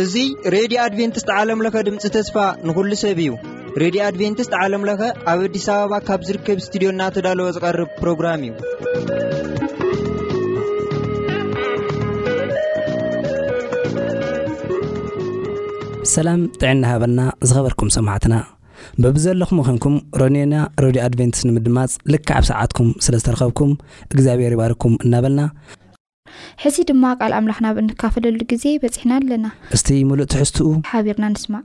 እዙ ሬድዮ ኣድቨንትስት ዓለምለኸ ድምፂ ተስፋ ንኹሉ ሰብ እዩ ሬድዮ ኣድቨንትስት ዓለምለኸ ኣብ ኣዲስ ኣበባ ካብ ዝርከብ እስትድዮ እናተዳለወ ዝቐርብ ፕሮግራም እዩ ሰላም ጥዕና ሃበና ዝኸበርኩም ሰማዕትና በብዘለኹሞ ኬንኩም ረንዮና ረድዮ ኣድቨንትስ ንምድማጽ ልክዕ ኣብ ሰዓትኩም ስለ ዝተረኸብኩም እግዚኣብሔር ይባርኩም እናበልና፣ ሕዚ ድማ ቃል ኣምላኽ ናብ እንካፈለሉ ግዜ በጺሕና ኣለና። እስቲ ምሉእ ትሕዝትኡ። ሓቢርና ንስማዕ።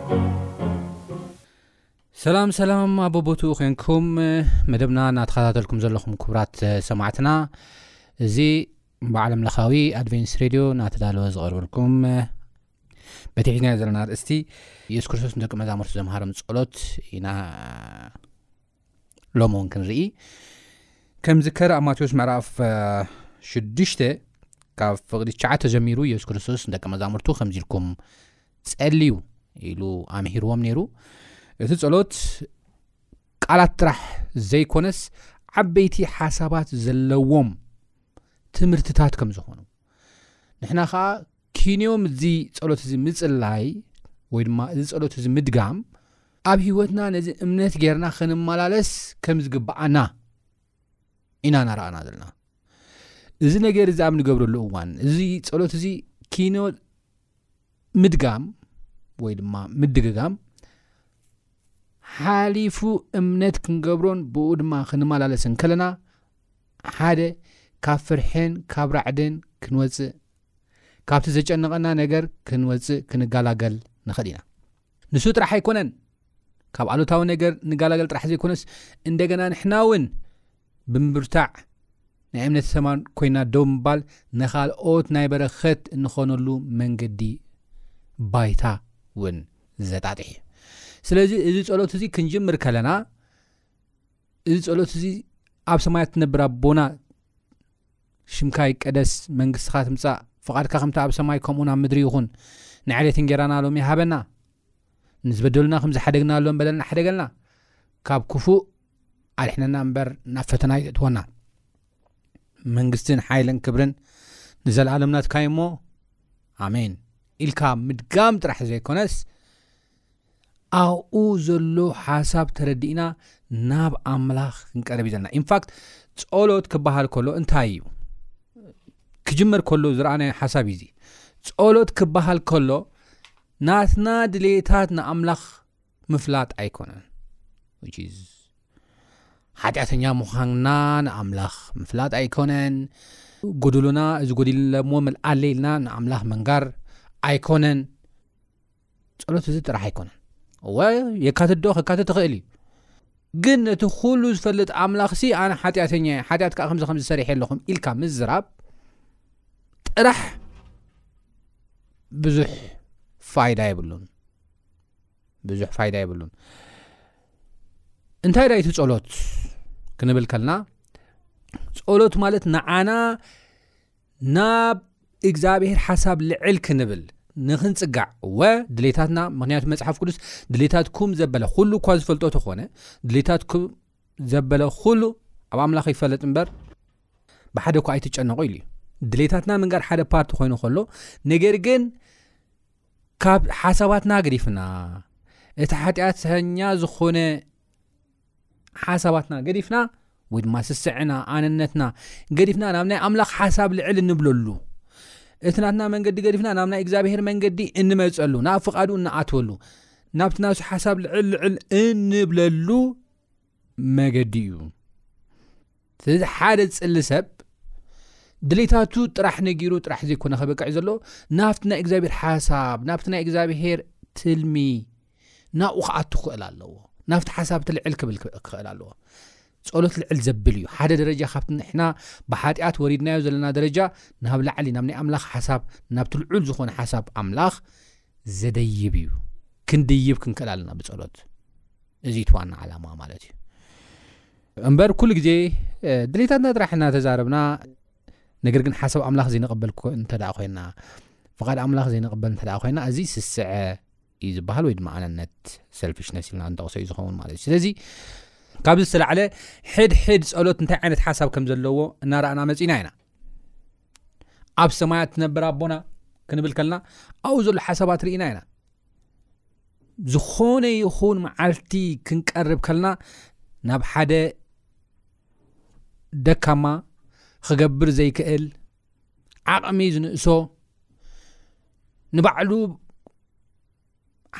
ሰላም ሰላም ኣቦቦትኡ ኮንኩም መደብና እናተኸታተልኩም ዘለኹም ክብራት ሰማዕትና እዚ ብዓለም ለካዊ ኣድቨንስ ሬድዮ እናተዳለወ ዝቐርበልኩም በቲ ሒዝናዮ ዘለና ርእስቲ የሱስ ክርስቶስ ንደቂ መዛሙርቲ ዘምሃሮም ፀሎት ኢና ሎሚ እውን ክንርኢ ከም ዝከር ኣብ ማቴዎስ ምዕራፍ ሽዱሽተ ካብ ፍቕዲ ትሸዓ ተጀሚሩ የሱስ ክርስቶስ ንደቂ መዛሙርቱ ከምዚ ኢልኩም ጸልዩ ኢሉ ኣምሂርዎም ነይሩ እቲ ጸሎት ቃላት ጥራሕ ዘይኮነስ ዓበይቲ ሓሳባት ዘለዎም ትምህርትታት ከም ዝኾኑ ንሕና ከዓ ኪንዮም እዚ ጸሎት እዚ ምጽላይ ወይ ድማ እዚ ጸሎት እዚ ምድጋም ኣብ ህይወትና ነዚ እምነት ጌርና ክንመላለስ ከም ዝግብኣና ኢና ናረኣና ዘለና እዚ ነገር እዚ ኣብ ንገብረሉ እዋን እዚ ጸሎት እዚ ኪኖ ምድጋም ወይ ድማ ምድግጋም ሓሊፉ እምነት ክንገብሮን ብኡ ድማ ክንመላለስን ከለና ሓደ ካብ ፍርሕን ካብ ራዕድን ክንወጽእ ካብቲ ዘጨንቐና ነገር ክንወጽእ ክንጋላገል ንኽእል ኢና። ንሱ ጥራሕ ኣይኮነን ካብ ኣሉታዊ ነገር ንጋላገል ጥራሕ ዘይኮነስ እንደገና ንሕና እውን ብምብርታዕ ናይ እምነት ሰማን ኮይና ደው ምባል ንኻልኦት ናይ በረኸት እንኾነሉ መንገዲ ባይታ እውን ዘጣጥሕ እዩ። ስለዚ እዚ ጸሎት እዚ ክንጅምር ከለና እዚ ጸሎት እዚ ኣብ ሰማያት ትነብር ኣቦና ሽምካ ይቀደስ መንግስትኻ ትምጻእ ፍቓድካ ከምቲ ኣብ ሰማይ ከምኡን ኣብ ምድሪ ይኹን ንዕለት እንጌራና ሎም ይሃበና ንዝበደሉና ከም ዝሓደግና ሎም በደልና ሓደገልና ካብ ክፉእ ኣድሕነና እምበር ናብ ፈተና ይእትወና መንግስትን ሓይልን ክብርን ንዘለኣለምናትካዩ እሞ ኣሜን ኢልካ ምድጋም ጥራሕ ዘይኮነስ ኣብኡ ዘሎ ሓሳብ ተረዲእና ናብ ኣምላኽ ክንቀርብ እዩ ዘለና ኢንፋክት ጸሎት ክበሃል ከሎ እንታይ እዩ ክጅመር ከሎ ዝረኣናዮ ሓሳብ እዩ እዚ ጸሎት ክበሃል ከሎ ናትና ድሌታት ንኣምላኽ ምፍላጥ ኣይኮነን ሓጢኣተኛ ምዃንና ንኣምላኽ ምፍላጥ ኣይኮነን ጎድሉና እዚ ጎዲልለሞ ምልኣለ ኢልና ንኣምላኽ መንጋር ኣይኮነን ጸሎት እዚ ጥራሕ ኣይኮነን እወ የካትት ዶ ከካትት ትኽእል እዩ ግን እቲ ኩሉ ዝፈልጥ ኣምላኽ ሲ ኣነ ሓጢኣተኛ እየ ሓጢኣት ከዓ ከምዚ ከምዚ ሰሪሐ ኣለኹም ኢልካ ምዝራብ ጥራሕ ብዙሕ ፋይዳ የብሉን ብዙሕ ፋይዳ የብሉን እንታይ ዳይቲ ጸሎት ክንብል ከልና ጸሎት ማለት ንዓና ናብ እግዚኣብሄር ሓሳብ ልዕል ክንብል ንክንጽጋዕ ወ ድሌታትና ምክንያቱ መጽሓፍ ቅዱስ ድሌታትኩም ዘበለ ኩሉ እኳ ዝፈልጦ ተኾነ ድሌታትኩም ዘበለ ኩሉ ኣብ ኣምላኽ ይፈለጥ እምበር ብሓደ እኳ ኣይትጨነቑ ኢሉ እዩ ድሌታትና ምንጋር ሓደ ፓርቲ ኮይኑ ከሎ ነገር ግን ካብ ሓሳባትና ግዲፍና እቲ ሓጢኣተኛ ዝኾነ ሓሳባትና ገዲፍና ወይ ድማ ስስዕና ኣነነትና ገዲፍና ናብ ናይ ኣምላኽ ሓሳብ ልዕል እንብለሉ እቲ ናትና መንገዲ ገዲፍና ናብ ናይ እግዚኣብሄር መንገዲ እንመፀሉ ናብ ፍቓዱ እንኣትወሉ ናብቲ ናሱ ሓሳብ ልዕል ልዕል እንብለሉ መገዲ እዩ ስለዚ ሓደ ፅሊ ሰብ ድሌታቱ ጥራሕ ነጊሩ ጥራሕ ዘይኮነ ከበቅዕ ዘሎ ናብቲ ናይ እግዚኣብሄር ሓሳብ ናብቲ ናይ እግዚኣብሄር ትልሚ ናብኡ ክኣቱ ክኽእል ኣለዎ ናብቲ ሓሳብ እቲ ልዕል ክብል ክኽእል ኣለዎ ጸሎት ልዕል ዘብል እዩ ሓደ ደረጃ ካብቲ ንሕና ብሓጢኣት ወሪድናዮ ዘለና ደረጃ ናብ ላዕሊ ናብ ናይ ኣምላኽ ሓሳብ ናብቲ ልዑል ዝኾነ ሓሳብ ኣምላኽ ዘደይብ እዩ ክንድይብ ክንክእል ኣለና ብጸሎት እዚ እቲ ዋና ዓላማ ማለት እዩ እምበር ኩሉ ግዜ ድሌታትና ጥራሕ እናተዛረብና ነገር ግን ሓሳብ ኣምላኽ ዘይንቕበል እንተ ኮይና ፍቓድ ኣምላኽ ዘይንቕበል እንተ ኮይና እዚ ስስዐ እዩ ዝበሃል ወይ ድማ ኣነነት ሰልፊሽነስ ኢልና ንጠቕሶ እዩ ዝኸውን ማለት እዩ ስለዚ ካብዚ ዝተላዕለ ሕድ ሕድ ጸሎት እንታይ ዓይነት ሓሳብ ከም ዘለዎ እናረኣና መጺና ኢና ኣብ ሰማያት ትነብር ኣቦና ክንብል ከለና ኣብኡ ዘሎ ሓሳባት ርኢና ኢና ዝኾነ ይኹን መዓልቲ ክንቀርብ ከለና ናብ ሓደ ደካማ ክገብር ዘይክእል ዓቕሚ ዝንእሶ ንባዕሉ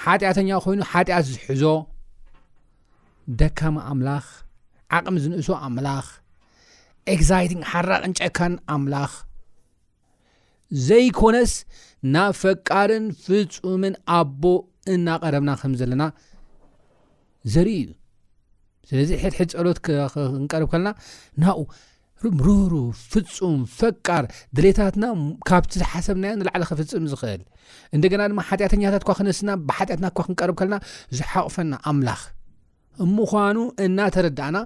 ሓጢኣተኛ ኮይኑ ሓጢኣት ዝሕዞ ደካማ ኣምላኽ ዓቕሚ ዝንእሶ ኣምላኽ ኤግዛይቲንግ ሓራቕን ጨካን ኣምላኽ ዘይኮነስ ናብ ፈቃርን ፍፁምን ኣቦ እናቐረብና ከም ዘለና ዘርኢ እዩ ስለዚ ሕድሕድ ፀሎት ክንቀርብ ከለና ናብኡ ርህሩ ፍፁም ፈቃር ድሌታትና ካብቲ ዝሓሰብናዮ ንላዕሊ ክፍፅም ዝኽእል እንደገና ድማ ሓጢኣተኛታት እኳ ክነስና ብሓጢኣትና እኳ ክንቀርብ ከለና ዝሓቕፈና ኣምላኽ እምዃኑ እናተረዳእና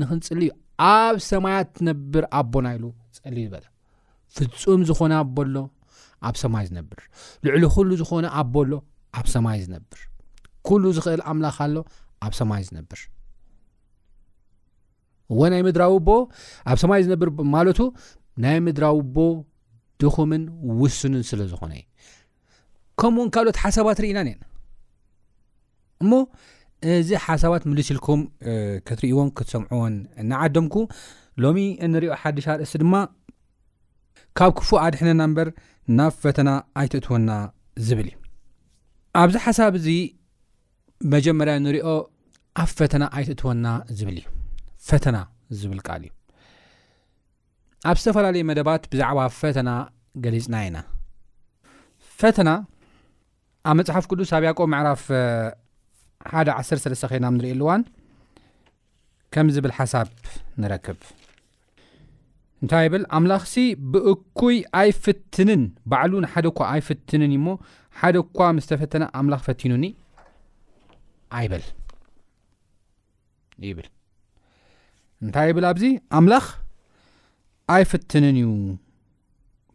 ንክንፅልዩ ኣብ ሰማያት ትነብር ኣቦና ኢሉ ፀልዩ ዝበለ ፍፁም ዝኾነ ኣቦ ኣሎ ኣብ ሰማይ ዝነብር ልዕሊ ኩሉ ዝኾነ ኣቦ ኣሎ ኣብ ሰማይ ዝነብር ኩሉ ዝኽእል ኣምላኽ ኣሎ ኣብ ሰማይ ዝነብር እወ ናይ ምድራዊ ቦ ኣብ ሰማይ ዝነብር ማለቱ ናይ ምድራዊ ቦ ድኹምን ውሱንን ስለ ዝኾነ እዩ ከምኡ ውን ካልኦት ሓሳባት ርኢና ን እሞ እዚ ሓሳባት ምልስ ኢልኩም ክትርእዎን ክትሰምዕዎን እናዓደምኩ ሎሚ እንሪኦ ሓድሽ ኣርእስቲ ድማ ካብ ክፉ ኣድሕነና እምበር ናብ ፈተና ኣይትእትወና ዝብል እዩ ኣብዚ ሓሳብ እዚ መጀመርያ ንሪኦ ኣብ ፈተና ኣይትእትወና ዝብል እዩ ፈተና ዝብል ቃል እዩ ኣብ ዝተፈላለዩ መደባት ብዛዕባ ፈተና ገሊፅና ኢና ፈተና ኣብ መፅሓፍ ቅዱስ ኣብ ያቆ ምዕራፍ ሓደ 1ሰለስተ ኮይና ንሪእኣሉዋን ከም ዝብል ሓሳብ ንረክብ እንታይ ይብል ኣምላኽሲ ብእኩይ ኣይፍትንን ባዕሉ ንሓደ እኳ ኣይፍትንን እዩ እሞ ሓደ እኳ ምስ ተፈተነ ኣምላኽ ፈቲኑኒ ኣይበል ይብል እንታይ ይብል ኣብዚ ኣምላኽ ኣይፍትንን እዩ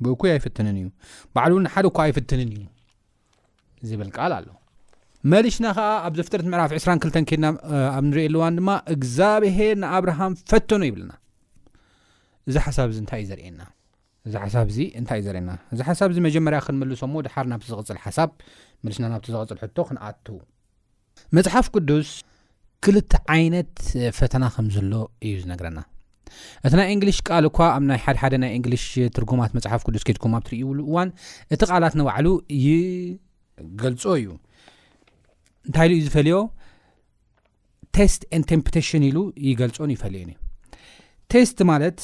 ብእኩይ ኣይፍትንን እዩ ባዕሉ ንሓደ እኳ ኣይፍትንን እዩ ዝብል ቃል ኣሎ መሊሽና ከኣ ኣብ ዘፍጥረት ምዕራፍ 22 ኬድና ኣብ ንርእየሉ እዋን ድማ እግዚኣብሄር ንኣብርሃም ፈተኑ ይብልና እዚ ሓሳብ እዚ እንታይ እዩ ዘርእየና እዚ ሓሳብ እዚ እንታይ እዩ ዘርእየና እዚ ሓሳብ እዚ መጀመርያ ክንምልሶ እሞ ድሓር ናብቲ ዝቕፅል ሓሳብ መልስና ናብቲ ዝቕፅል ሕቶ ክንኣቱ መጽሓፍ ቅዱስ ክልተ ዓይነት ፈተና ከም ዘሎ እዩ ዝነግረና እቲ ናይ እንግሊሽ ቃል እኳ ኣብ ናይ ሓደሓደ ናይ እንግሊሽ ትርጉማት መፅሓፍ ቅዱስ ኬድኩም ኣብ ትርእይብሉ እዋን እቲ ቃላት ንባዕሉ ይገልፆ እዩ እንታይ ኢሉ እዩ ዝፈልዮ ቴስት ን ቴምፕቴሽን ኢሉ ይገልፆን ይፈልዮን እዩ ቴስት ማለት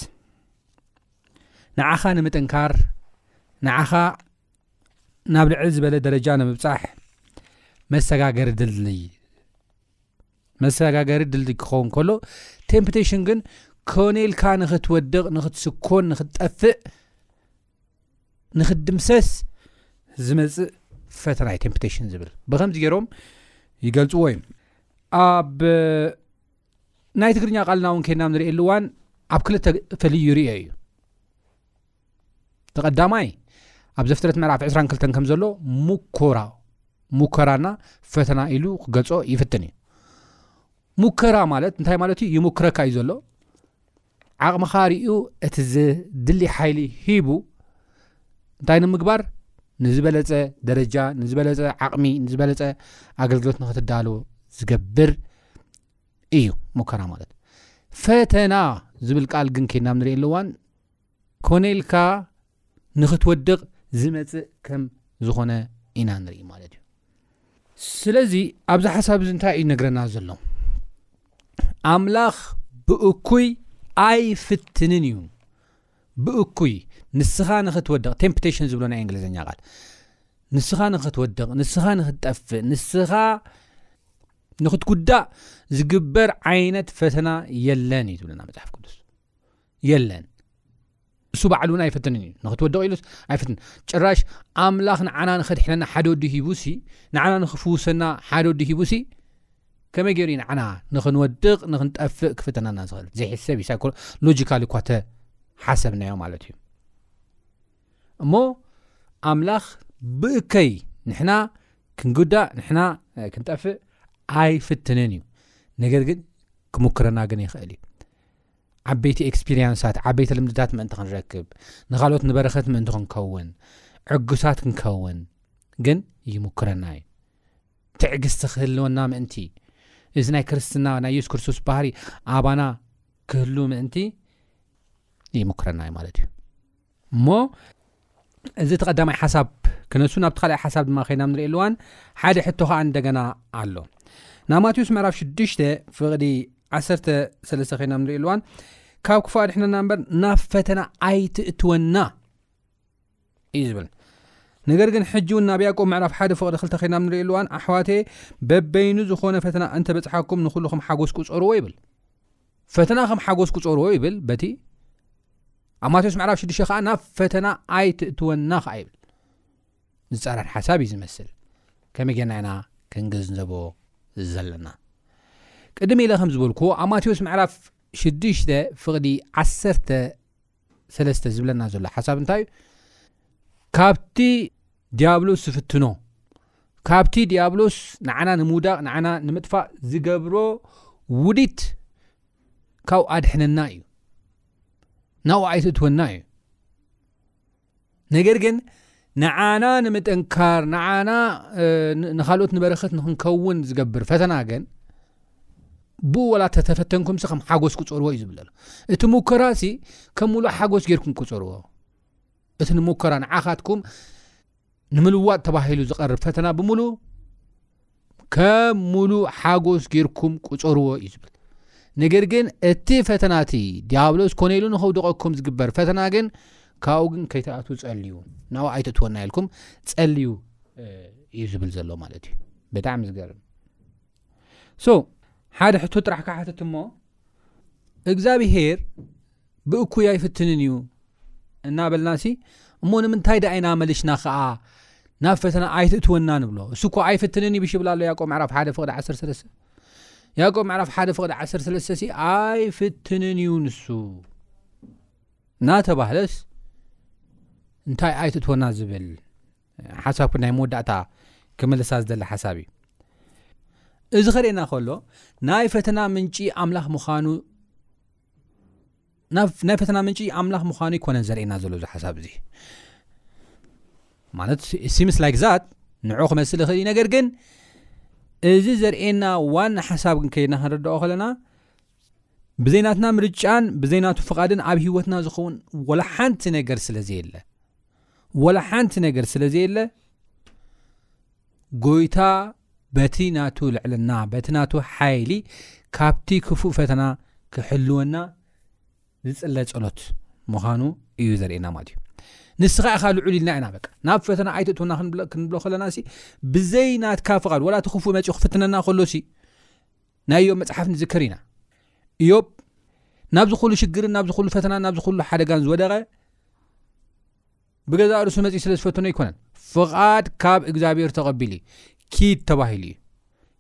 ንዓኻ ንምጥንካር ንዓኻ ናብ ልዕል ዝበለ ደረጃ ንምብፃሕ መሰጋገሪ ድልድይ መሰጋገሪ ድልድይ ክኸውን ከሎ ቴምፕቴሽን ግን ኮነኢልካ ንኽትወድቕ ንኽትስኮን ንኽትጠፍእ ንኽትድምሰስ ዝመፅእ ፈተና ዩ ቴምፕቴሽን ዝብል ብከምዚ ገይሮም ይገልፅዎ እዩ ኣብ ናይ ትግርኛ ቃልና እውን ከናም ንርእየኣሉዋን ኣብ ክልተ ፈልዩ ይርዮ እዩ እቲ ቀዳማይ ኣብ ዘፍጥረት ምዕራፍ 22 ከም ዘሎ ሙኮራ ሙከራና ፈተና ኢሉ ክገልጾ ይፍትን እዩ ሙከራ ማለት እንታይ ማለት እዩ ይሙክረካ እዩ ዘሎ ዓቕምኻ ርዩ እቲ ዝድሊ ሓይሊ ሂቡ እንታይ ንምግባር ንዝበለፀ ደረጃ ንዝበለፀ ዓቕሚ ንዝበለፀ ኣገልግሎት ንክትዳሉ ዝገብር እዩ ሙከራ ማለት ፈተና ዝብል ቃል ግን ከይናብ ንሪእኣለዋን ኮነ ኢልካ ንክትወድቕ ዝመፅእ ከም ዝኾነ ኢና ንርኢ ማለት እዩ ስለዚ ኣብዚ ሓሳብ እዚ እንታይ እዩ ነግረና ዘሎ ኣምላኽ ብእኩይ ኣይፍትንን እዩ ብእኩይ ንስኻ ንክትወድቕ ቴምፕቴሽን ዝብሎ ናይ እንግሊዝኛ ቃል ንስኻ ንክትወድቕ ንስኻ ንክትጠፍእ ንስኻ ንክትጉዳእ ዝግበር ዓይነት ፈተና የለን እዩ ዝብለና መፅሓፍ ቅዱስ የለን እሱ ባዕሉ ውን ኣይፍትንን እዩ ንክትወድቕ ኢሉስ ኣይፍትን ጭራሽ ኣምላኽ ንዓና ንኸድሕነና ሓደ ወዲ ሂቡሲ ንዓና ንክፍውሰና ሓደ ወዲ ሂቡሲ ከመይ ገይሩ ዩ ንዓና ንክንወድቕ ንክንጠፍእ ክፍተናና ዝኽእል ዘይሕሰብ እዩ ሳይኮሎጂካል እኳ ተሓሰብናዮ ማለት እዩ እሞ ኣምላኽ ብእከይ ንሕና ክንጉዳእ ንሕና ክንጠፍእ ኣይፍትንን እዩ ነገር ግን ክምክረና ግን ይኽእል እዩ ዓበይቲ ኤክስፒርያንሳት ዓበይቲ ልምድታት ምእንቲ ክንረክብ ንኻልኦት ንበረኸት ምእንቲ ክንከውን ዕጉሳት ክንከውን ግን ይምኩረና እዩ ትዕግስቲ ክህልወና ምእንቲ እዚ ናይ ክርስትና ናይ የሱስ ክርስቶስ ባህሪ ኣባና ክህሉ ምእንቲ ይምኩረና እዩ ማለት እዩ እሞ እዚ እቲ ቀዳማይ ሓሳብ ክነሱ ናብቲ ካልኣይ ሓሳብ ድማ ከይና ንርኢ ኣለዋን ሓደ ሕቶ ከዓ እንደገና ኣሎ ናብ ማቴዎስ ምዕራፍ 6ዱሽ ፍቕዲ 13 ከይና ንርኢ ኣለዋን ካብ ክፉ ኣድሕነና እምበር ናብ ፈተና ኣይትእትወና እዩ ዝብል ነገር ግን ሕጂ እውን ናብ ያቆብ ምዕራፍ ሓደ ፍቕዲ ክልተ ከይና ንርኢ ኣለዋን ኣሕዋቴ በበይኑ ዝኾነ ፈተና እንተበፅሓኩም ንኩሉኹም ሓጎስ ቁፀርዎ ይብል ፈተና ከም ሓጎስ ክጾርዎ ይብል በቲ ኣብ ማቴዎስ ምዕራፍ ሽዱሽተ ከዓ ናብ ፈተና ኣይትእትወና ከዓ ይብል ዝፃረር ሓሳብ እዩ ዝመስል ከመይ ጌና ኢና ክንገዝንዘቦ ዘለና ቅድሚ ኢለ ከም ዝበልኩዎ ኣብ ማቴዎስ ምዕራፍ ሽዱሽተ ፍቕዲ ዓሰርተ ሰለስተ ዝብለና ዘሎ ሓሳብ እንታይ እዩ ካብቲ ዲያብሎስ ዝፍትኖ ካብቲ ዲያብሎስ ንዓና ንምውዳቕ ንዓና ንምጥፋእ ዝገብሮ ውዲት ካብኡ ኣድሕነና እዩ ናብኡ ኣይትእትወና እዩ ነገር ግን ንዓና ንምጥንካር ንዓና ንካልኦት ንበረከት ንክንከውን ዝገብር ፈተና ግን ብኡ ወላ ተተፈተንኩምሲ ከም ሓጎስ ክፀርዎ እዩ ዝብለ እቲ ሙከራ ሲ ከም ሙሉእ ሓጎስ ጌርኩም ክፀርዎ እቲ ንሙከራ ንዓካትኩም ንምልዋጥ ተባሂሉ ዝቐርብ ፈተና ብምሉ ከም ሙሉእ ሓጎስ ጌርኩም ቁፀርዎ እዩ ዝብል ነገር ግን እቲ ፈተና እቲ ዲያብሎስ ኮነ ኢሉ ንኸውደቐኩም ዝግበር ፈተና ግን ካብኡ ግን ከይትኣትዉ ጸልዩ ናብኡ ኣይተእትወና ኢልኩም ጸልዩ እዩ ዝብል ዘሎ ማለት እዩ ብጣዕሚ ዝገርም ሶ ሓደ ሕቶ ጥራሕ ክሓትት እሞ እግዚኣብሄር ብእኩይ ኣይፍትንን እዩ እናበልናሲ እሞ ንምንታይ ዳኣ ኢና መሊሽና ከዓ ናብ ፈተና ኣይትእትወና ንብሎ እሱ እኳ ኣይፍትንን ይብሽ ይብላ ኣሎ ያቆ ምዕራፍ ሓደ ፍቅዲ ዓሰርተ ሰለስተ ያቆ ምዕራፍ ሓደ ፍቅዲ ዓሰርተ ሰለስተ ሲ ኣይፍትንን እዩ ንሱ እናተባህለስ እንታይ ኣይትእትወና ዝብል ሓሳብ ክናይ መወዳእታ ክመለሳ ዝደሊ ሓሳብ እዩ እዚ ከርእየና ከሎ ናይ ፈተና ምንጪ ኣምላኽ ምዃኑ ናይ ፈተና ምንጪ ኣምላኽ ምዃኑ ኣይኮነን ዘርእየና ዘሎ እዚ ሓሳብ እዚ ማለት ሲምስ ላይክ ዛት ንዑ ክመስል ይኽእል እዩ ነገር ግን እዚ ዘርእየና ዋና ሓሳብ ግን ከይድና ክንርድኦ ከለና ብዘይናትና ምርጫን ብዘይናቱ ፍቓድን ኣብ ሂወትና ዝኸውን ወላ ሓንቲ ነገር ስለ ዘየለ ወላ ሓንቲ ነገር ስለ ዘየለ ጎይታ በቲ ናቱ ልዕልና፣ በቲ ናቱ ሓይሊ ካብቲ ክፉእ ፈተና ክሕልወና ዝጽለ ጸሎት ምዃኑ እዩ ዘርእየና ማለት እዩ። ንስኻ ኢኻ ልዑል ኢልና ኢና በቃ ናብ ፈተና ኣይትእትውና ክንብሎ ከለና ሲ ብዘይ ናትካ ፍቓድ ወላ እቲ ክፉእ መጺኡ ክፍትነና ከሎ ሲ ናይ እዮብ መጽሓፍ ንዝክር ኢና እዮብ ናብዚ ኩሉ ሽግርን ናብዚ ኩሉ ፈተናን ናብዚ ኩሉ ሓደጋን ዝወደቐ ብገዛእ ርእሱ መጺ ስለ ዝፈተኖ ኣይኮነን ፍቓድ ካብ እግዚኣብሔር ተቐቢሉ እዩ ኪድ ተባሂሉ እዩ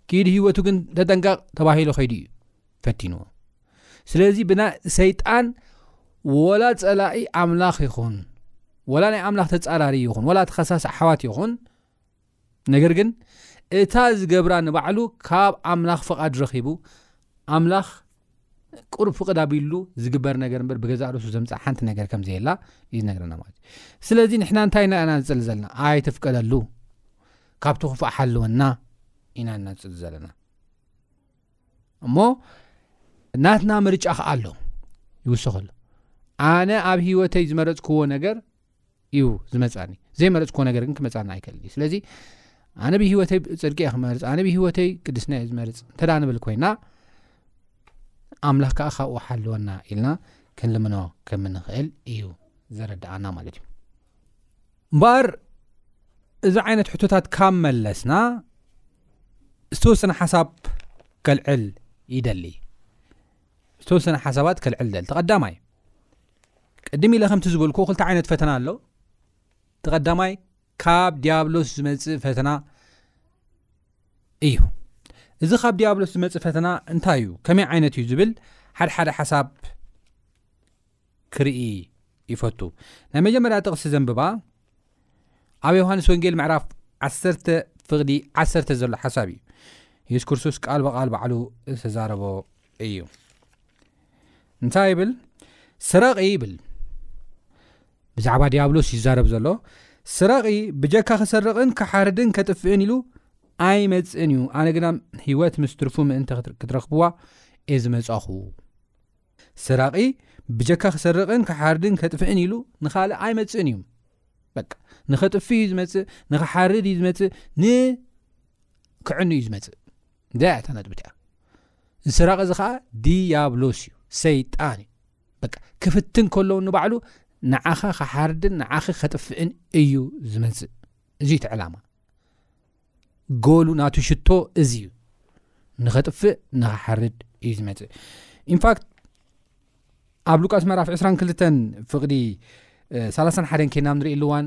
ኪድ ህይወቱ ግን ተጠንቀቕ ተባሂሉ ከይዱ እዩ ፈቲንዎ ስለዚ ብና ሰይጣን ወላ ጸላኢ ኣምላኽ ይኹን ወላ ናይ ኣምላኽ ተጻራሪ ይኹን ወላ ተኸሳሲ ኣሓዋት ይኹን ነገር ግን እታ ዝገብራ ንባዕሉ ካብ ኣምላኽ ፍቓድ ረኺቡ ኣምላኽ ቁሩብ ፍቕድ ኣቢሉ ዝግበር ነገር እበር ብገዛእ ርእሱ ዘምፃእ ሓንቲ ነገር ከም ዘየላ እዩ ዝነገረና ማለት እዩ ስለዚ ንሕና እንታይ ኢና ንፅሊ ዘለና ኣይትፍቀደሉ ካብቲ ክፉእ ሓልወና ኢና እናንፅሊ ዘለና እሞ ናትና ምርጫ ክኣ ኣሎ ይውሰኸሉ ኣነ ኣብ ሂወተይ ዝመረፅክዎ ነገር እዩ ዝመፃኒ ዘይመረፅኮ ነገር ግን ክመፃኒ ኣይክእል እዩ ስለዚ ኣነ ብሂወተይ ፅድቂ እየ ክመርፅ ኣነ ብሂወተይ ቅድስና እየ ዝመርፅ እንተ ንብል ኮይና ኣምላኽ ከዓ ካብኡ ሓልወና ኢልና ክንልምኖ ከም ንኽእል እዩ ዘረድኣና ማለት እዩ እምበኣር እዚ ዓይነት ሕቶታት ካብ መለስና ዝተወሰነ ሓሳብ ከልዕል ይደሊ ዝተወሰነ ሓሳባት ከልዕል ደሊ ተቀዳማይ ቅድም ኢለ ከምቲ ዝበልኩ ክልተ ዓይነት ፈተና ኣሎ እቲ ቀዳማይ ካብ ዲያብሎስ ዝመፅእ ፈተና እዩ እዚ ካብ ዲያብሎስ ዝመፅእ ፈተና እንታይ እዩ ከመይ ዓይነት እዩ ዝብል ሓደሓደ ሓሳብ ክርኢ ይፈቱ ናይ መጀመርያ ጥቕሲ ዘንብባ ኣብ ዮሃንስ ወንጌል ምዕራፍ ዓሰርተ ፍቕዲ ዓሰርተ ዘሎ ሓሳብ እዩ የሱስ ክርስቶስ ቃል ብቓል ባዕሉ ዝተዛረቦ እዩ እንታይ ይብል ስረቂ ይብል ብዛዕባ ዲያብሎስ ይዛረብ ዘሎ ስረቂ ብጀካ ክሰርቕን ክሓርድን ከጥፍእን ኢሉ ኣይመፅእን እዩ ኣነ ግና ሂወት ምስ ትርፉ ምእንቲ ክትረኽብዋ እየ ዝመፃኹ ሰራቂ ብጀካ ክሰርቅን ክሓርድን ከጥፍእን ኢሉ ንካልእ ኣይመጽእን እዩ በቃ ንኸጥፍእ እዩ ዝመጽእ ንክሓርድ እዩ ዝመጽእ ንክዕኑ እዩ ዝመጽእ እንታይ እያ እታ ነጥቢ እቲኣ እዚ ሰራቂ እዚ ከዓ ድያብሎስ እዩ ሰይጣን እዩ በቃ ክፍትን ከለዉ ንባዕሉ ንዓኻ ክሓርድን ንዓኺ ከጥፍእን እዩ ዝመጽእ እዚ እቲ ዕላማ ጎሉ ናቱ ሽቶ እዚ እዩ ንኸጥፍእ ንኸሓርድ እዩ ዝመፅእ ኢንፋክት ኣብ ሉቃስ መራፍ 22 ፍቕዲ 31 ኬና ንርኢ ኣልዋን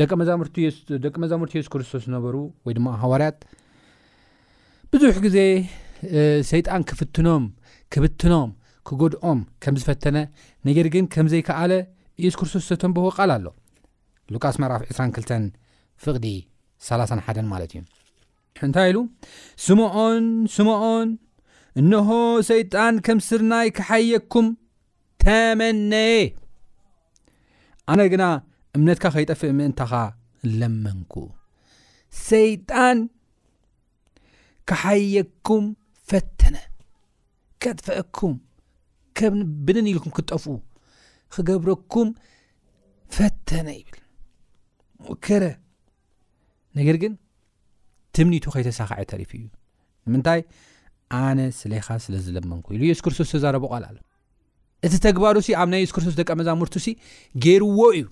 ደቂ መዛሙርቲ የሱስ ክርስቶስ ዝነበሩ ወይ ድማ ሃዋርያት ብዙሕ ግዜ ሰይጣን ክፍትኖም ክብትኖም ክጎድኦም ከም ዝፈተነ ነገር ግን ከምዘይከኣለ የሱስ ክርስቶስ ዘተንበሆ ቃል ኣሎ ሉቃስ ምዕራፍ ዕስራን ክልተን ፍቕዲ ሰላሳን ሓደን ማለት እዩ እንታይ ኢሉ ስምዖን ስምዖን እንሆ ሰይጣን ከም ስርናይ ክሓየኩም ተመነየ ኣነ ግና እምነትካ ከይጠፍእ ምእንታኻ ለመንኩ ሰይጣን ክሓየኩም ፈተነ ከጥፈአኩም ብንን ኢልኩም ክትጠፍኡ ክገብረኩም ፈተነ ይብል ሞከረ ነገር ግን ትምኒቱ ከይተሳክዐ ተሪፉ እዩ ንምንታይ ኣነ ስሌኻ ስለ ዝለመንኩ ኢሉ የሱስ ክርስቶስ ዝተዛረቡ ቃል ኣለ እቲ ተግባሩ ሲ ኣብ ናይ የሱስ ክርስቶስ ደቀ መዛሙርቱ ሲ ገይርዎ እዩ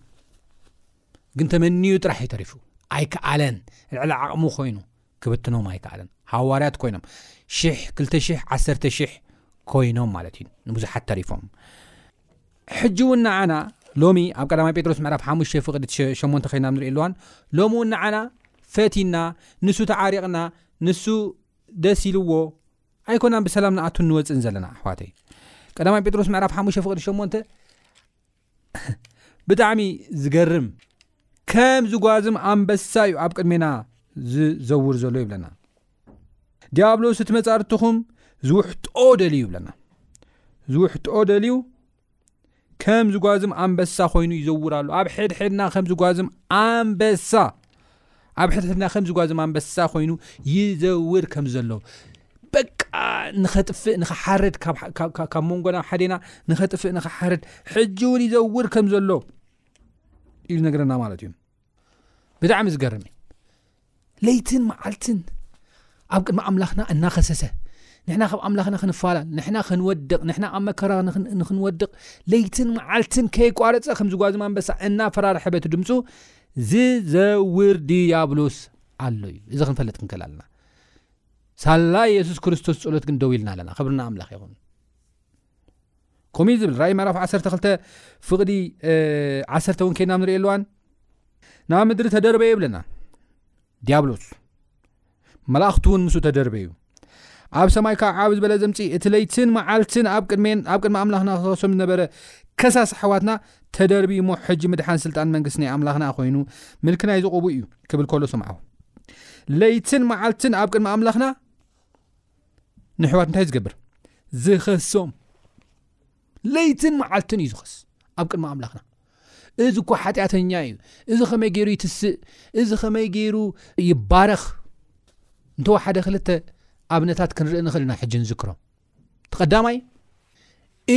ግን ተመንዩ ጥራሕ እዩ ተሪፉ ኣይከኣለን ልዕሊ ዓቕሙ ኮይኑ ክብትኖም ኣይከኣለን ሃዋርያት ኮይኖም ሽሕ ክልተ ሽሕ ዓሰርተ ሽሕ ኮይኖም ማለት እዩ ንብዙሓት ተሪፎም ሕጂ እውን ንዓና ሎሚ ኣብ ቀዳማይ ጴጥሮስ ምዕራፍ ሓሙሽ ፍቅዲ ሸሞንተ ከይና ንሪኢ ኣለዋን ሎሚ እውን ንዓና ፈቲና ንሱ ተዓሪቕና ንሱ ደስ ኢልዎ ኣይኮናን ብሰላም ንኣቱን ንወፅእን ዘለና ኣሕዋተይ ቀዳማይ ጴጥሮስ ምዕራፍ ሓሙሽ ፍቅዲ ሸሞንተ ብጣዕሚ ዝገርም ከም ዝጓዝም ኣንበሳ እዩ ኣብ ቅድሜና ዝዘውር ዘሎ ይብለና ዲያብሎስ እቲ መፃርትኹም ዝውሕጦ ደልዩ ይብለና ዝውሕጦ ደልዩ ከም ዝጓዝም ኣንበሳ ኮይኑ ይዘውር ኣሎ ኣብ ሕድሕድና ከም ዝጓዝም ኣንበሳ ኣብ ሕድሕድና ከምዚ ጓዞም ኣንበሳ ኮይኑ ይዘውር ከም ዘሎ በቃ ንኸጥፍእ ንኸሓርድ ካብ መንጎና ሓደና ንኸጥፍእ ንኸሓርድ ሕጂ እውን ይዘውር ከም ዘሎ ኢሉ ነገረና ማለት እዩ ብጣዕሚ ዝገርም እዩ ለይትን መዓልትን ኣብ ቅድሚ ኣምላኽና እናኸሰሰ ንሕና ካብ ኣምላኽና ክንፋላል ንሕና ክንወድቕ ንሕና ኣብ መከራ ንክንወድቕ ለይትን መዓልትን ከይቋረፀ ከምዝጓዝም ኣንበሳ እናፈራርሐ በቲ ድምፁ ዚዘውር ድያብሎስ ኣሎ እዩ እዚ ክንፈልጥ ክንክእል ኣለና ሳላ የሱስ ክርስቶስ ጸሎት ግን ደው ኢልና ኣለና ክብሪ ንኣምላኽ ይኹን ከምኡ እዩ ዝብል ራእይ ምዕራፍ 12 ፍቕዲ 1 እውን ከይና ንሪኦ ኣለዋን ናብ ምድሪ ተደርበ ይብለና ድያብሎስ መላእኽቱ እውን ምስኡ ተደርበዩ ኣብ ሰማይ ካብ ዓብ ዝበለ ዘምፂ እቲ ለይትን መዓልትን ኣብ ቅድሜን ኣብ ቅድሚ ኣምላኽና ክኸሶም ዝነበረ ከሳስ ኣሕዋትና ተደርቢ እሞ ሕጂ ምድሓን ስልጣን መንግስቲ ናይ ኣምላኽና ኮይኑ ምልኪ ናይ ዝቕቡ እዩ ክብል ከሎ ሰምዓኹ ለይትን መዓልትን ኣብ ቅድሚ ኣምላኽና ንሕዋት እንታይ ዝገብር ዝኸሶም ለይትን መዓልትን እዩ ዝኸስ ኣብ ቅድሚ ኣምላኽና እዚ እኳ ሓጢኣተኛ እዩ እዚ ከመይ ገይሩ ይትስእ እዚ ከመይ ገይሩ ይባረኽ እንተወሓደ ክልተ ኣብነታት ክንርኢ ንኽእል ኢና ሕጂ ንዝክሮም ተቀዳማይ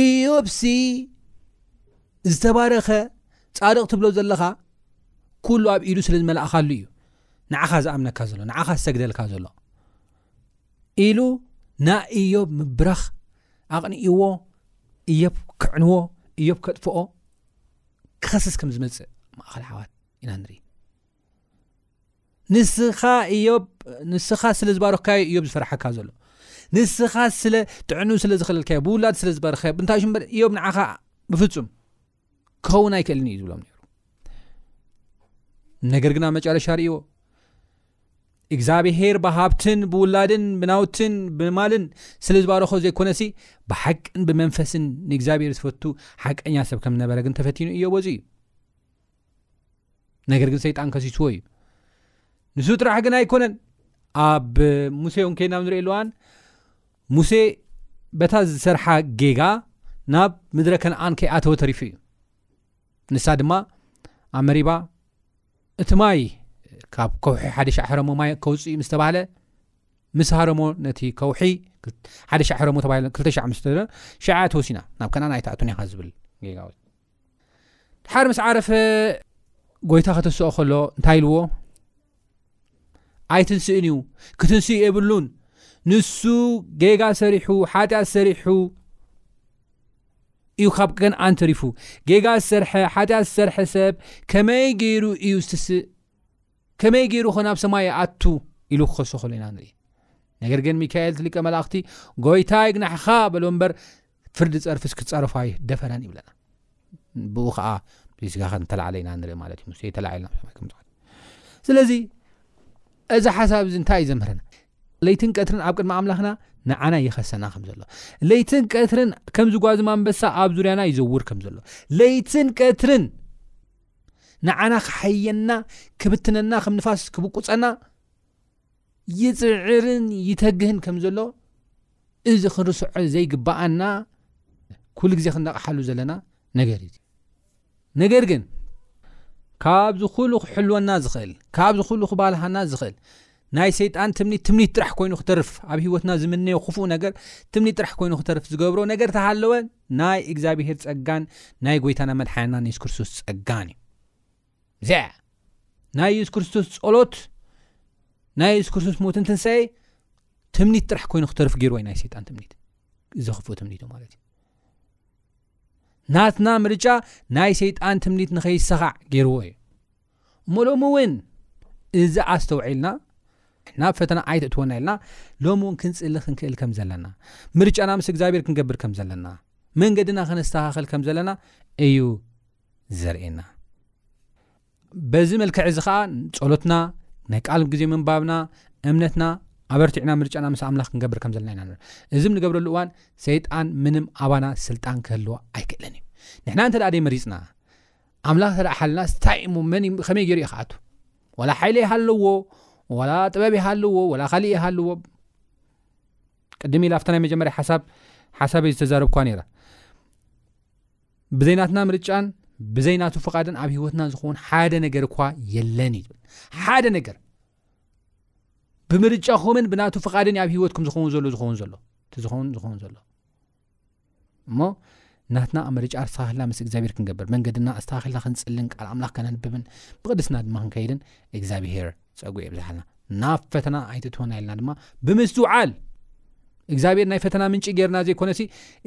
እዮብሲ ዝተባረኸ ፃድቅ ትብሎ ዘለኻ ኩሉ ኣብ ኢዱ ስለ ዝመላእካሉ እዩ ንዓኻ ዝኣምነካ ዘሎ ንዓኻ ዝሰግደልካ ዘሎ ኢሉ ናይ እዮብ ምብራኽ ኣቕኒእዎ እዮብ ክዕንዎ እዮብ ከጥፍኦ ክኸስስ ከም ዝመፅእ ማእኸል ሓዋት ኢና ንርኢ ንስኻ እዮብ ንስኻ ስለ ዝባረካዮ እዮብ ዝፈርሓካ ዘሎ ንስኻ ስለ ጥዕኑ ስለ ዝኸለልካዮ ብውላድ ስለ ዝባርካዮ ብንታሽበር እዮብ ንዓኻ ብፍፁም ክኸውን ኣይክእልን እዩ ዝብሎም ነይሩ ነገር ግና መጨረሻ ርእዎ እግዚኣብሄር ብሃብትን ብውላድን ብናውትን ብማልን ስለ ዝባረኮ ዘይኮነ ሲ ብሓቅን ብመንፈስን ንእግዚኣብሄር ዝፈቱ ሓቀኛ ሰብ ከም ነበረ ግን ተፈቲኑ እዮ በዙ እዩ ነገር ግን ሰይጣን ከሲስዎ እዩ ንሱ ጥራሕ ግን ኣይኮነን ኣብ ሙሴ ን ከይናብ ንሪእኣሉዋን ሙሴ በታ ዝሰርሓ ጌጋ ናብ ምድረ ከነኣን ከይኣተወ ተሪፉ እዩ። ንሳ ድማ ኣብ መሪባ እቲ ማይ ካብ ከውሒ ሓደ ሻዕ ሕረሞ ማይ ከውፅእ እዩ ምስ ተባህለ ምስ ሃረሞ ነቲ ከውሒ ሓደ ሻዕ ሕረሞ ተባሂለ ክልተ ሻዕ ምስ ሸዓ ተወሲና ናብ ከነኣን ኣይትኣቱን ኢኻ ዝብል ጌጋዊ ድሓር ምስ ዓረፈ ጎይታ ከተስኦ ከሎ እንታይ ኢልዎ ኣይትንስእን እዩ ክትንስእ የብሉን ንሱ ጌጋ ሰሪሑ ሓጢኣት ሰሪሑ እዩ ካብ ገን ኣንተሪፉ ጌጋ ዝሰርሐ ሓጢኣት ዝሰርሐ ሰብ ከመይ ገይሩ እዩ ዝትስእ ከመይ ገይሩ ኮ ናብ ሰማይ ይኣቱ ኢሉ ክኸሶ ከሎ ኢና ንርኢ ነገር ግን ሚካኤል ትልቀ መላእኽቲ ጎይታ ይግናሕኻ በሎ እምበር ፍርዲ ጸርፍስ ክጻረፎ ኣይደፈረን ይብለና ብኡ ከዓ ስጋኸ ተላዕለ ኢና ንርኢ ማለት እዩ ምስ ተላዒልና ስለዚ እዚ ሓሳብ እዚ እንታይ እዩ ዘምህረና ለይትን ቀትርን ኣብ ቅድሚ ኣምላኽና ንዓና ይኸሰና ከም ዘሎ ለይትን ቀትርን ከም ዝጓዝም ኣንበሳ ኣብ ዙርያና ይዘውር ከም ዘሎ ለይትን ቀትርን ንዓና ክሓየና ክብትነና ከም ንፋስ ክብቁፀና ይጽዕርን ይተግህን ከም ዘሎ እዚ ክንርስዖ ዘይግባኣና ኩሉ ግዜ ክንነቕሓሉ ዘለና ነገር እዩ ነገር ግን ካብዚ ኩሉ ክሕልወና ዝኽእል ካብዚ ኩሉ ክባልሃና ዝኽእል ናይ ሰይጣን ትምኒት ትምኒት ጥራሕ ኮይኑ ክተርፍ ኣብ ሂወትና ዝምነዮ ክፉእ ነገር ትምኒት ጥራሕ ኮይኑ ክተርፍ ዝገብሮ ነገር ተሃለወ ናይ እግዚኣብሄር ጸጋን ናይ ጎይታና መድሓንና ንየሱስ ክርስቶስ ጸጋን እዩ እዚኣ እያ ናይ የሱስ ክርስቶስ ጸሎት ናይ የሱስ ክርስቶስ ሞትን ትንሳኤ ትምኒት ጥራሕ ኮይኑ ክተርፍ ገይርዎ ናይ ሰይጣን ትምኒት እዚ ክፉ ትምኒቱ ማለት እዩ ናትና ምርጫ ናይ ሰይጣን ትምኒት ንኸይሰኻዕ ገይርዎ እዩ እሞ ሎሚ እውን እዚ ኣስተውዒልና ናብ ፈተና ኣይትእትወና ኢልና ሎሚ እውን ክንፅሊ ክንክእል ከም ዘለና ምርጫና ምስ እግዚኣብሔር ክንገብር ከም ዘለና መንገድና ከነስተኻኸል ከም ዘለና እዩ ዘርእየና በዚ መልክዕ እዚ ከዓ ጸሎትና ናይ ቃል ግዜ ምንባብና እምነትና ኣበርቲዕና ምርጫና ምስ ኣምላኽ ክንገብር ከም ዘለና ኢና ንር እዚ ንገብረሉ እዋን ሰይጣን ምንም ኣባና ስልጣን ክህልዎ ኣይክእልን እዩ ንሕና እንተ ደኣ መሪፅና ኣምላኽ ተደኣ ሓልና ስታይ እሞ መን ከመይ ገይሩ እዩ ክኣቱ ዋላ ሓይለ ይሃለዎ ዋላ ጥበብ ይሃለዎ ዋላ ካሊእ ይሃለዎ ቅድሚ ኢላ ኣብቲ ናይ መጀመርያ ሓሳብ ሓሳበይ ዝተዛረብኳ ነይራ ብዘይ ናትና ምርጫን ብዘይ ናቱ ፍቓድን ኣብ ህይወትናን ዝኸውን ሓደ ነገር እኳ የለን እዩ ዝብል ሓደ ነገር ብምርጫኹምን ብናቱ ፍቓድን ኣብ ህይወትኩም ዝኸውን ዘሎ ዝኸውን ዘሎ እቲ ዝኸውን ዝኸውን ዘሎ እሞ ናትና ኣብ ምርጫ ኣስተኻክልና ምስ እግዚኣብሄር ክንገብር መንገድና ኣስተኻክልና ክንፅልን ቃል ኣምላኽ ከነንብብን ብቅድስና ድማ ክንከይድን እግዚኣብሄር ጸጉ የብዛሓልና ናብ ፈተና ኣይትትወና ኢልና ድማ ብምስትውዓል እግዚኣብሔር ናይ ፈተና ምንጪ ጌርና ዘይኮነሲ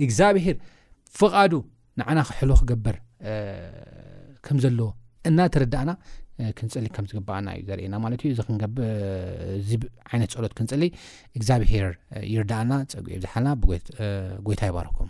እግዚኣብሄር ፍቓዱ ንዓና ክሕሎ ክገበር ከም ዘለዎ እናተረዳእና ክንፅሊ ከም ዝግባኣና እዩ ዘርእና ማለት እዩ እዚ ክንገብ እዚ ዓይነት ፀሎት ክንፅሊ እግዚኣብሄር ይርዳእና ፀጉ ብዝሓልና ጎይታ ይባርኩም